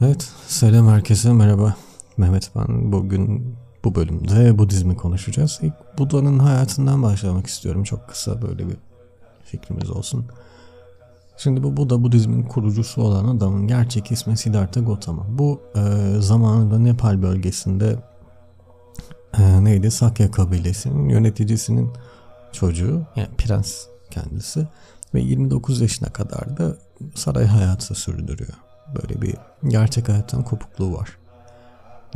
Evet, selam herkese, merhaba. Mehmet ben. Bugün bu bölümde Budizmi konuşacağız. İlk Buda'nın hayatından başlamak istiyorum. Çok kısa böyle bir fikrimiz olsun. Şimdi bu Buda Budizmin kurucusu olan adamın gerçek ismi Siddhartha Gautama. Bu e, zamanında Nepal bölgesinde e, neydi Sakya kabilesinin yöneticisinin çocuğu yani prens kendisi ve 29 yaşına kadar da saray hayatı sürdürüyor. Böyle bir gerçek hayattan kopukluğu var.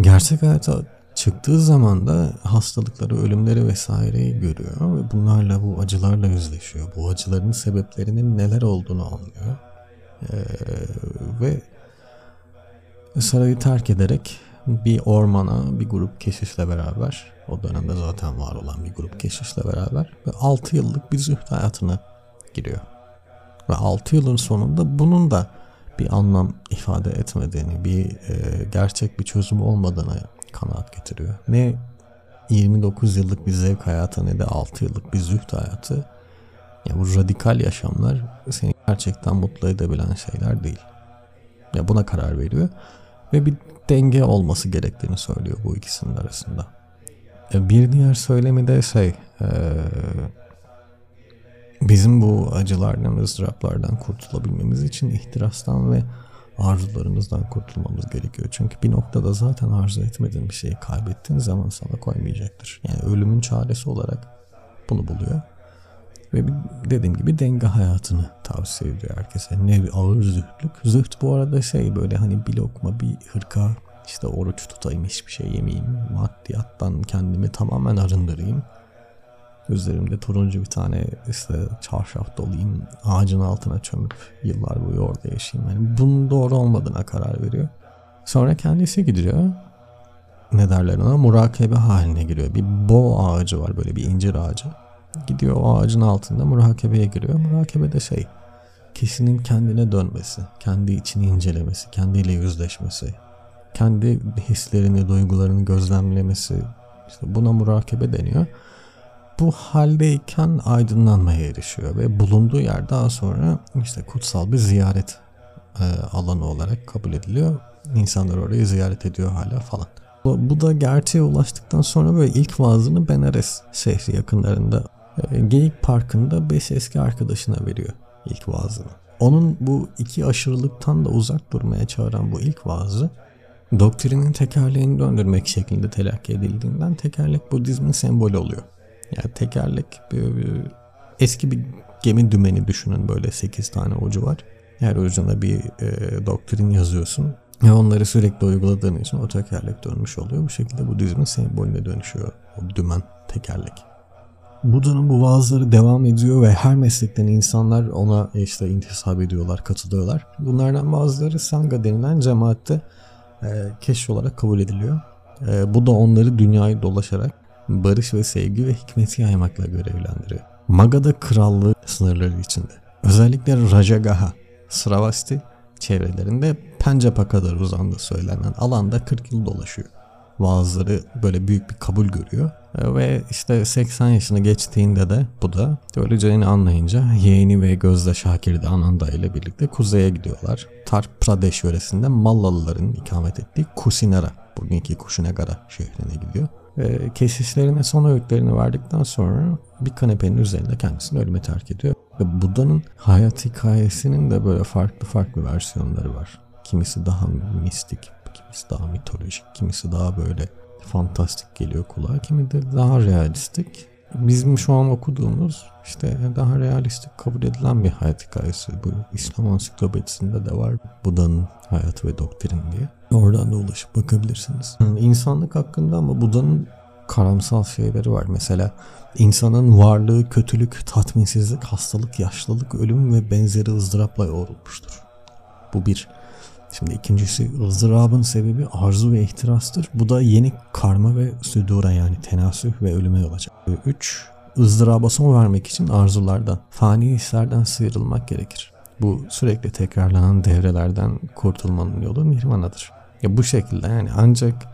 Gerçek hayata çıktığı zaman da hastalıkları, ölümleri vesaireyi görüyor ve bunlarla bu acılarla yüzleşiyor. Bu acıların sebeplerinin neler olduğunu anlıyor. Ee, ve sarayı terk ederek bir ormana bir grup keşişle beraber o dönemde zaten var olan bir grup keşişle beraber ve 6 yıllık bir zühd hayatına giriyor. Ve 6 yılın sonunda bunun da bir anlam ifade etmediğini, bir e, gerçek bir çözüm olmadığını kanaat getiriyor. Ne 29 yıllık bir zevk hayatı ne de 6 yıllık bir zühd hayatı. Ya bu radikal yaşamlar seni gerçekten mutlu edebilen şeyler değil. Ya buna karar veriyor ve bir denge olması gerektiğini söylüyor bu ikisinin arasında. Bir diğer söylemi de şey, e, bizim bu acılardan, ızdıraplardan kurtulabilmemiz için ihtirastan ve arzularımızdan kurtulmamız gerekiyor. Çünkü bir noktada zaten arzu etmediğin bir şeyi kaybettiğin zaman sana koymayacaktır. Yani ölümün çaresi olarak bunu buluyor. Ve bir, dediğim gibi denge hayatını tavsiye ediyor herkese. Ne bir ağır zühdlük. Zühd bu arada şey böyle hani bir lokma bir hırka işte oruç tutayım hiçbir şey yemeyeyim. Maddiyattan kendimi tamamen arındırayım Üzerimde turuncu bir tane işte çarşaf dolayım. Ağacın altına çömüp yıllar boyu orada yaşayayım. Yani bunun doğru olmadığına karar veriyor. Sonra kendisi gidiyor. Ne derler ona? Murakabe haline giriyor. Bir bo ağacı var böyle bir incir ağacı. Gidiyor o ağacın altında murakebeye giriyor. Murakebe de şey kişinin kendine dönmesi, kendi içini incelemesi, kendiyle yüzleşmesi, kendi hislerini, duygularını gözlemlemesi. İşte buna murakabe deniyor bu haldeyken aydınlanmaya erişiyor ve bulunduğu yer daha sonra işte kutsal bir ziyaret e, alanı olarak kabul ediliyor. İnsanlar orayı ziyaret ediyor hala falan. Bu, da gerçeğe ulaştıktan sonra böyle ilk vaazını Benares şehri yakınlarında e, Geyik Parkı'nda beş eski arkadaşına veriyor ilk vaazını. Onun bu iki aşırılıktan da uzak durmaya çağıran bu ilk vaazı doktrinin tekerleğini döndürmek şeklinde telakki edildiğinden tekerlek Budizmin sembolü oluyor. Yani tekerlek bir, bir, eski bir gemi dümeni düşünün böyle 8 tane ucu var. Her ucuna bir e, doktrin yazıyorsun. Ve onları sürekli uyguladığın için o tekerlek dönmüş oluyor. Bu şekilde Budizmin sembolüne dönüşüyor o dümen tekerlek. Buda'nın bu vaazları devam ediyor ve her meslekten insanlar ona işte intisap ediyorlar, katılıyorlar. Bunlardan bazıları Sangha denilen cemaatte e, keşf olarak kabul ediliyor. E, bu da onları dünyayı dolaşarak barış ve sevgi ve hikmeti yaymakla görevlendiriyor. Magadha krallığı sınırları içinde. Özellikle Rajagaha, Sravasti çevrelerinde Pencapa kadar uzandığı söylenen alanda 40 yıl dolaşıyor. Bazıları böyle büyük bir kabul görüyor. Ve işte 80 yaşını geçtiğinde de bu da öleceğini anlayınca yeğeni ve gözde Şakir'de Ananda ile birlikte kuzeye gidiyorlar. Tar Pradesh yöresinde Mallalıların ikamet ettiği Kusinara, bugünkü Kushinagara şehrine gidiyor. E, kesişlerine son öğütlerini verdikten sonra bir kanepenin üzerinde kendisini ölüme terk ediyor. Ve Buda'nın hayat hikayesinin de böyle farklı farklı versiyonları var. Kimisi daha mistik, kimisi daha mitolojik, kimisi daha böyle fantastik geliyor kulağa, kimi de daha realistik. Bizim şu an okuduğumuz işte daha realistik kabul edilen bir hayat hikayesi. Bu İslam ansiklopedisinde de var. Buda'nın hayatı ve doktrin diye. Oradan da ulaşıp bakabilirsiniz. İnsanlık hakkında ama Buda'nın karamsal şeyleri var. Mesela insanın varlığı, kötülük, tatminsizlik, hastalık, yaşlılık, ölüm ve benzeri ızdırapla yoğrulmuştur. Bu bir. Şimdi ikincisi ızdırabın sebebi arzu ve ihtirastır. Bu da yeni karma ve südura yani tenasüh ve ölüme yol açar. Üç, ızdıraba son vermek için arzulardan, fani hislerden sıyrılmak gerekir. Bu sürekli tekrarlanan devrelerden kurtulmanın yolu nirvanadır. Ya bu şekilde yani ancak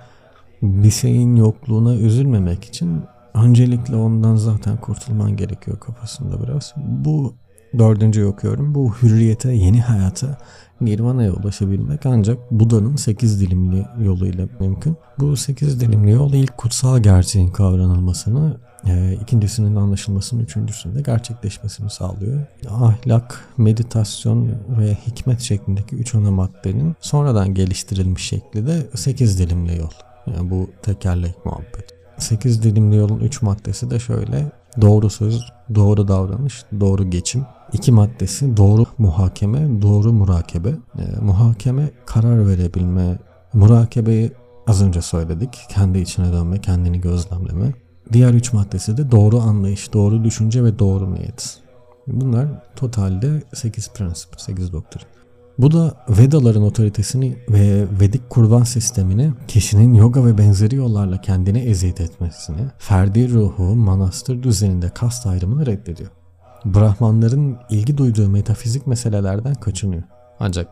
bir şeyin yokluğuna üzülmemek için öncelikle ondan zaten kurtulman gerekiyor kafasında biraz. Bu dördüncü okuyorum. Bu hürriyete, yeni hayata Nirvana'ya ulaşabilmek ancak Buda'nın 8 dilimli yoluyla mümkün. Bu 8 dilimli yol ilk kutsal gerçeğin kavranılmasını, e, ikincisinin anlaşılmasının, üçüncüsünde gerçekleşmesini sağlıyor. Ahlak, meditasyon ve hikmet şeklindeki üç ana maddenin sonradan geliştirilmiş şekli de 8 dilimli yol. Yani bu tekerlek muhabbet. 8 dilimli yolun 3 maddesi de şöyle. Doğru söz, doğru davranış, doğru geçim. İki maddesi doğru muhakeme, doğru murakebe. E, muhakeme karar verebilme. Murakebeyi az önce söyledik. Kendi içine dönme, kendini gözlemleme. Diğer üç maddesi de doğru anlayış, doğru düşünce ve doğru niyet. Bunlar totalde 8 prensip, 8 doktrin. Bu da Vedaların otoritesini ve Vedik kurban sistemini kişinin yoga ve benzeri yollarla kendine eziyet etmesini, ferdi ruhu manastır düzeninde kast ayrımını reddediyor. Brahmanların ilgi duyduğu metafizik meselelerden kaçınıyor. Ancak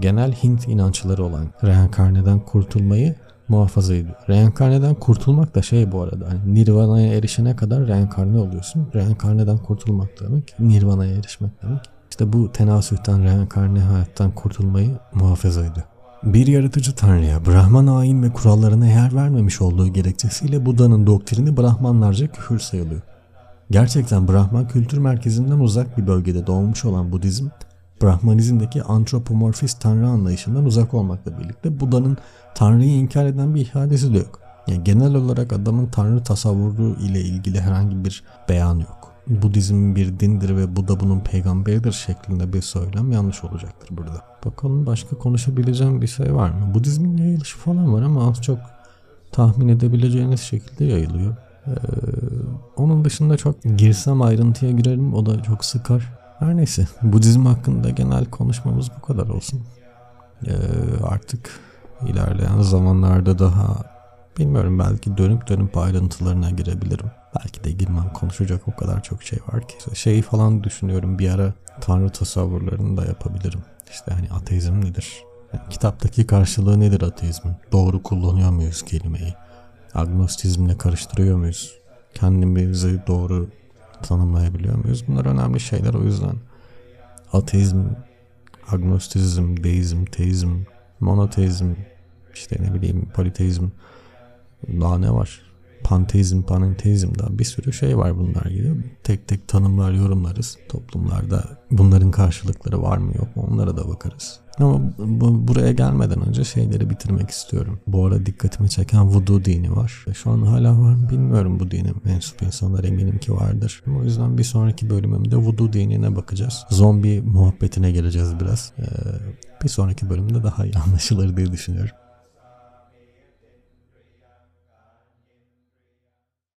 genel Hint inançları olan reenkarneden kurtulmayı muhafaza ediyor. Reenkarneden kurtulmak da şey bu arada. Hani nirvana'ya erişene kadar reenkarne oluyorsun. Reenkarneden kurtulmak demek nirvana'ya erişmek demek. İşte bu tenasühten, reenkarne hayattan kurtulmayı muhafaza ediyor. Bir yaratıcı tanrıya Brahman ayin ve kurallarına yer vermemiş olduğu gerekçesiyle Buda'nın doktrini Brahmanlarca küfür sayılıyor. Gerçekten Brahman kültür merkezinden uzak bir bölgede doğmuş olan Budizm, Brahmanizmdeki antropomorfist tanrı anlayışından uzak olmakla birlikte Buda'nın tanrıyı inkar eden bir ifadesi de yok. Yani genel olarak adamın tanrı tasavvuru ile ilgili herhangi bir beyan yok. Budizm bir dindir ve Buda bunun peygamberidir şeklinde bir söylem yanlış olacaktır burada. Bakalım başka konuşabileceğim bir şey var mı? Budizmin yayılışı falan var ama az çok tahmin edebileceğiniz şekilde yayılıyor. Ee, onun dışında çok girsem ayrıntıya girerim o da çok sıkar. Her neyse Budizm hakkında genel konuşmamız bu kadar olsun. Ee, artık ilerleyen zamanlarda daha bilmiyorum belki dönüp dönüp ayrıntılarına girebilirim. Belki de girmem konuşacak o kadar çok şey var ki. Şeyi falan düşünüyorum bir ara tanrı tasavvurlarını da yapabilirim. İşte hani ateizm nedir? Yani kitaptaki karşılığı nedir ateizmin? Doğru kullanıyor muyuz kelimeyi? Agnostizmle karıştırıyor muyuz? Kendimizi doğru tanımlayabiliyor muyuz? Bunlar önemli şeyler o yüzden. Ateizm, agnostizm, deizm, teizm, monoteizm, işte ne bileyim politeizm daha ne var? Panteizm, panenteizm daha bir sürü şey var bunlar gibi. Tek tek tanımlar, yorumlarız. Toplumlarda bunların karşılıkları var mı yok mu onlara da bakarız. Ama bu, buraya gelmeden önce şeyleri bitirmek istiyorum. Bu ara dikkatimi çeken voodoo dini var. Şu an hala var mı bilmiyorum bu dine mensup insanlar eminim ki vardır. O yüzden bir sonraki bölümümde voodoo dinine bakacağız. Zombi muhabbetine geleceğiz biraz. Ee, bir sonraki bölümde daha iyi anlaşılır diye düşünüyorum.